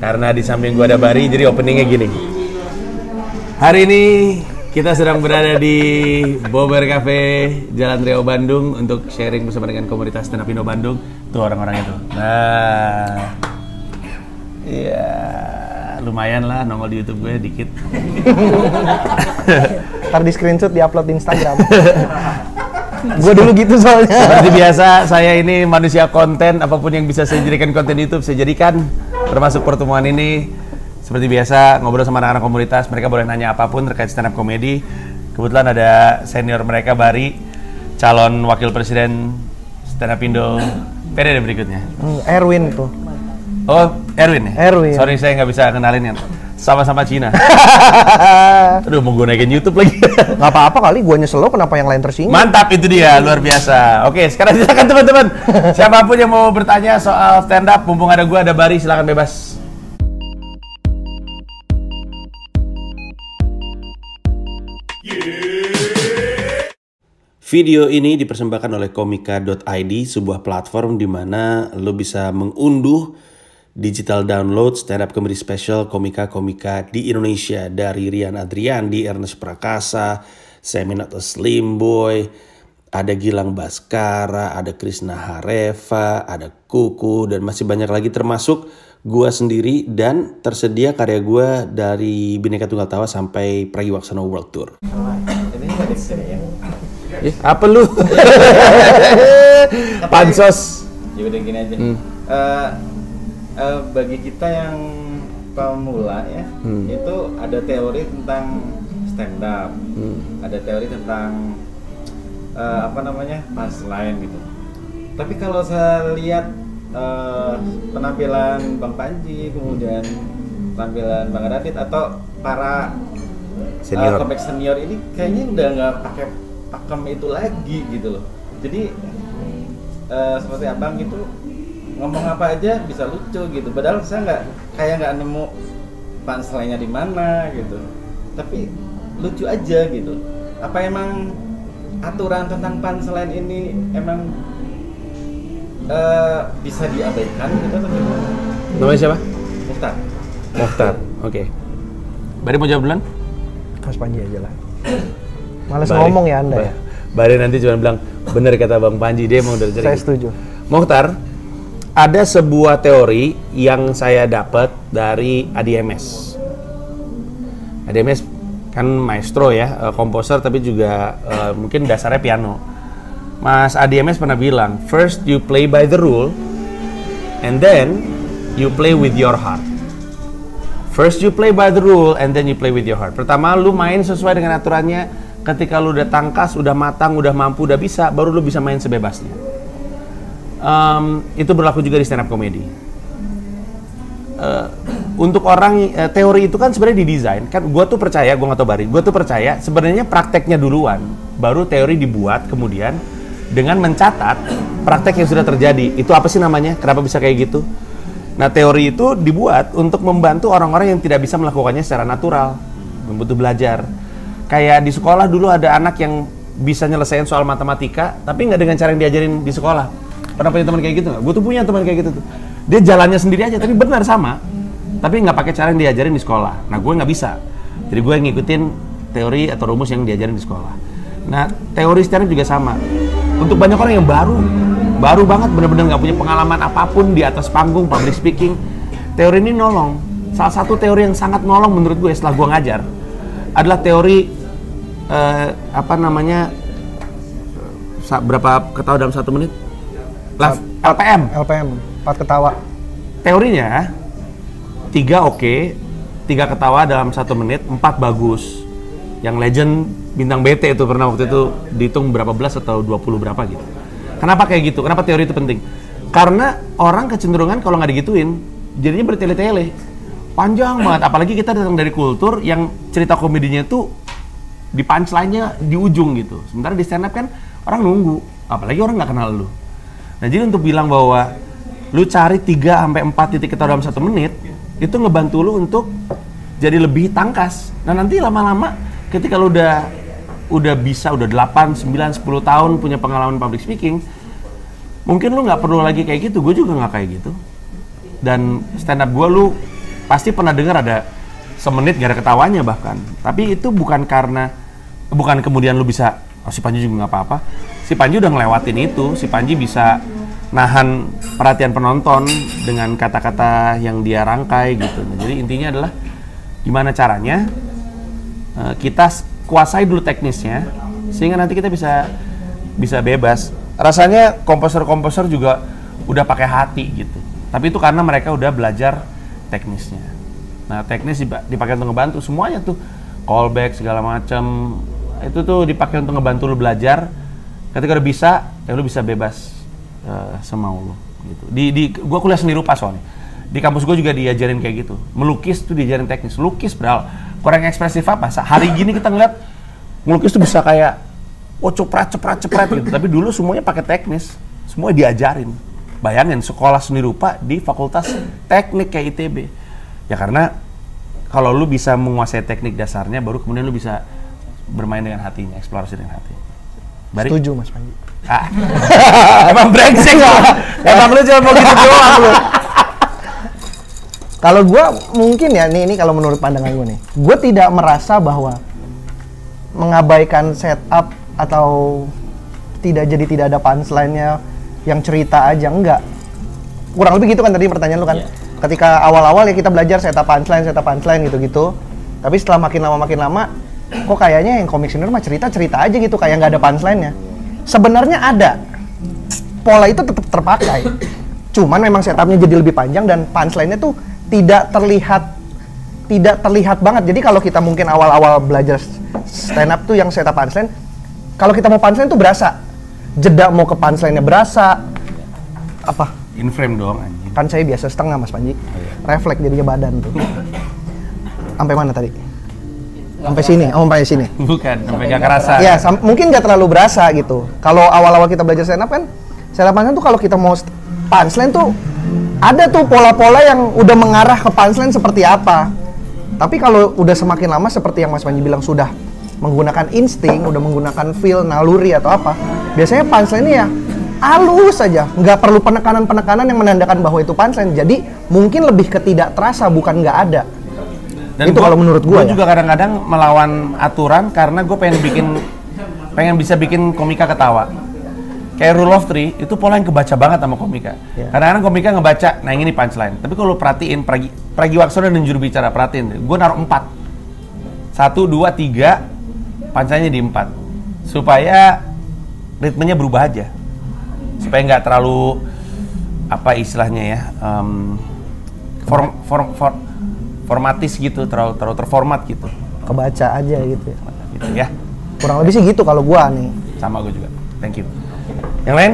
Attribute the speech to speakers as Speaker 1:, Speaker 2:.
Speaker 1: Karena di samping gua ada Bari, jadi openingnya gini. Hari ini kita sedang berada di Bober Cafe Jalan Riau Bandung untuk sharing bersama dengan komunitas stand up Indo Bandung. Tuh orang-orang itu. Nah, iya lumayan lah nongol di YouTube gue dikit.
Speaker 2: Ntar di screenshot di upload di Instagram. gue dulu gitu soalnya.
Speaker 1: Seperti biasa, saya ini manusia konten, apa pun yang bisa saya jadikan konten YouTube, saya jadikan. Termasuk pertemuan ini, seperti biasa, ngobrol sama anak-anak komunitas, mereka boleh nanya apa pun terkait stand up comedy. Kebetulan ada senior mereka, Bari, calon wakil presiden stand up Indo periode berikutnya.
Speaker 2: Hmm, Erwin tuh.
Speaker 1: Oh, Erwin ya?
Speaker 2: Erwin.
Speaker 1: Sorry, saya nggak bisa kenalin ya. Sama-sama Cina. Aduh, mau gue naikin YouTube lagi.
Speaker 2: Gak apa-apa kali, gue nyesel lo kenapa yang lain tersinggung.
Speaker 1: Mantap itu dia, luar biasa. Oke, sekarang silakan teman-teman. Siapa pun yang mau bertanya soal stand up, mumpung ada gua, ada Bari, silakan bebas. Video ini dipersembahkan oleh komika.id, sebuah platform di mana lo bisa mengunduh digital download stand up comedy special komika-komika di Indonesia dari Rian Adriandi, Ernest Prakasa, Semin atau Slim Boy, ada Gilang Baskara, ada Krisna Hareva, ada Kuku dan masih banyak lagi termasuk gua sendiri dan tersedia karya gua dari Bineka Tunggal Tawa sampai Pragiwaksono World Tour. Eh, apa lu? Pansos.
Speaker 3: ya udah gini aja
Speaker 1: Hmm.
Speaker 3: Eh, eh, bagi kita yang pemula ya
Speaker 1: Hmm.
Speaker 3: itu ada teori tentang stand up
Speaker 1: Hmm.
Speaker 3: ada teori tentang eh, apa namanya punchline gitu tapi kalau saya lihat eh, penampilan bang Panji kemudian penampilan bang Radit atau para
Speaker 1: Senior.
Speaker 3: uh, comeback senior ini kayaknya udah nggak pakai pakem itu lagi gitu loh jadi eh, seperti abang gitu ngomong apa aja bisa lucu gitu padahal saya nggak kayak nggak nemu punchline-nya di mana gitu tapi lucu aja gitu apa emang aturan tentang punchline ini emang eh, bisa diabaikan gitu atau gimana?
Speaker 1: Namanya siapa?
Speaker 3: Mukhtar
Speaker 1: Mokhtar. Oke. Bari mau jawab duluan?
Speaker 2: Mas Panji aja lah. Males
Speaker 1: Bari.
Speaker 2: ngomong ya anda ya.
Speaker 1: Ba- Bari nanti cuma bilang bener kata Bang Panji dia mau dari
Speaker 2: Saya setuju.
Speaker 1: Mokhtar, ada sebuah teori yang saya dapat dari ADMS. ADMS kan maestro ya, eh, komposer tapi juga eh, mungkin dasarnya piano. Mas ADMS pernah bilang, first you play by the rule, and then you play with your heart. First you play by the rule, and then you play with your heart. Pertama lu main sesuai dengan aturannya. Ketika lu udah tangkas, udah matang, udah mampu, udah bisa, baru lu bisa main sebebasnya. Em, itu berlaku juga di stand up comedy. Eh, untuk orang eh, teori itu kan sebenarnya didesain. Kan gue tuh percaya gue nggak tahu bari gue tuh percaya sebenarnya prakteknya duluan baru teori dibuat kemudian dengan mencatat praktek yang sudah terjadi. Itu apa sih namanya? Kenapa bisa kayak gitu? Nah teori itu dibuat untuk membantu orang-orang yang tidak bisa melakukannya secara natural butuh belajar. Kayak di sekolah dulu ada anak yang bisa nyelesain soal matematika tapi nggak dengan cara yang diajarin di sekolah pernah punya teman kayak gitu nggak? Gue tuh punya teman kayak gitu tuh. Dia jalannya sendiri aja tapi benar sama. Tapi nggak pakai cara yang diajarin di sekolah. Nah gue nggak bisa. Jadi gue ngikutin teori atau rumus yang diajarin di sekolah. Nah teori up juga sama. Untuk banyak orang yang baru baru banget bener-bener nggak punya pengalaman apa pun di atas panggung public speaking teori ini nolong. Salah satu teori yang sangat nolong menurut gue setelah gue ngajar adalah teori eh, apa namanya berapa ketawa dalam satu menit LPM
Speaker 2: LPM, empat ketawa.
Speaker 1: teorinya tiga oke tiga ketawa dalam satu menit empat bagus. Yang legend bintang BT itu pernah waktu itu dihitung berapa belas atau 20 berapa gitu. Kenapa kayak gitu? Kenapa teori itu penting? Karena orang kecenderungan kalau nggak digituin jadinya bertele-tele. Panjang banget. Apalagi kita datang dari kultur yang cerita komedinya tuh di punchline-nya di ujung gitu. Sementara di stand up kan orang nunggu. Apalagi orang nggak kenal lu nah jadi untuk bilang bahwa lu cari 3 sampai 4 titik ketawa dalam satu menit itu ngebantu lu untuk jadi lebih tangkas. Nah nanti lama-lama ketika lu udah udah bisa udah 8, 9, 10 tahun punya pengalaman public speaking mungkin lu nggak perlu lagi kayak gitu. Gue juga nggak kayak gitu. Dan stand up gue lu pasti pernah dengar ada semenit gak ada ketawanya bahkan. Tapi itu bukan karena bukan kemudian lu bisa oh si Panji juga nggak apa-apa. Si Panji udah ngelewatin itu. Si Panji bisa nahan perhatian penonton dengan kata-kata yang dia rangkai gitu. Nah, jadi intinya adalah gimana caranya eh, kita kuasai dulu teknisnya sehingga nanti kita bisa bisa bebas. Rasanya komposer-komposer juga udah pakai hati gitu. Tapi itu karena mereka udah belajar teknisnya. Nah, teknis dipa- dipakai untuk ngebantu semuanya tuh callback segala macam itu tuh dipakai untuk ngebantu lu belajar. Ketika udah bisa, ya lu bisa bebas eh, semau lu gitu. Di di gua kuliah seni rupa soalnya. Di kampus gua juga diajarin kayak gitu. Melukis tuh diajarin teknis. Lukis padahal kurang ekspresif apa? Hari gini kita ngeliat ngelukis tuh bisa kayak oh ceprat ceprat ceprat gitu. Tapi dulu semuanya pakai teknis. Semua diajarin. Bayangin sekolah seni rupa di fakultas teknik kayak ITB. Ya karena kalau lu bisa menguasai teknik dasarnya baru kemudian lu bisa bermain dengan hatinya, eksplorasi dengan hati. Bari?
Speaker 2: Setuju Mas Panji.
Speaker 1: Ah. Emang brengsek lo. Emang lu cuma mau gitu doang lu.
Speaker 2: Kalau gua mungkin ya, nih ini kalau menurut pandangan gue nih, gue tidak merasa bahwa mengabaikan setup atau tidak jadi tidak ada punchline-nya yang cerita aja enggak. Kurang lebih gitu kan tadi pertanyaan lu kan.
Speaker 3: Iya.
Speaker 2: Ketika awal-awal ya kita belajar setup punchline, setup punchline gitu-gitu. Tapi setelah makin lama makin lama, kok kayaknya yang komik senior mah cerita-cerita aja gitu kayak nggak ada punchline-nya. Sebenarnya ada. Pola itu tetap terpakai. Cuman memang setupnya jadi lebih panjang dan punchline-nya tuh tidak terlihat tidak terlihat banget. Jadi kalau kita mungkin awal-awal belajar stand up tuh yang setup punchline, kalau kita mau punchline tuh berasa. Jeda mau ke punchline-nya berasa. Apa?
Speaker 1: In frame doang anjing.
Speaker 2: Kan saya biasa setengah Mas Panji. Refleks jadinya badan tuh. Sampai mana tadi? Sampai sini. Oh, sampai sini.
Speaker 1: Bukan, sampai gak kerasa.
Speaker 2: Ya, sam- mungkin nggak terlalu berasa gitu. Kalau awal-awal kita belajar stand up kan, stand up tuh kalau kita mau punchline tuh ada tuh pola-pola yang udah mengarah ke punchline seperti apa. Tapi kalau udah semakin lama seperti yang Mas Panji bilang sudah menggunakan insting, udah menggunakan feel, naluri atau apa, biasanya punchline ya halus saja, nggak perlu penekanan-penekanan yang menandakan bahwa itu punchline. Jadi mungkin lebih ke tidak terasa, bukan nggak ada. Itu
Speaker 1: gua-
Speaker 2: kalau menurut gua ya.
Speaker 1: juga kadang-kadang melawan aturan karena gue pengen bikin pengen bisa bikin komika ketawa. Kayak rule of three itu pola yang kebaca banget sama komika.
Speaker 2: Iya.
Speaker 1: Kadang-kadang komika ngebaca, nah ini punchline. Tapi kalau lu perhatiin Pragi, Pragi Waksono dan juru bicara perhatiin, gue naruh empat, satu, dua, tiga, punchline-nya di empat, supaya ritmenya berubah aja, supaya nggak terlalu apa istilahnya ya, em, form, form, form- formatis gitu, terlalu terlalu terformat gitu,
Speaker 2: Kebaca aja gitu ya.
Speaker 1: gitu ya.
Speaker 2: Kurang lebih sih gitu kalau gua nih.
Speaker 1: Sama gue juga. Thank you. Yang lain?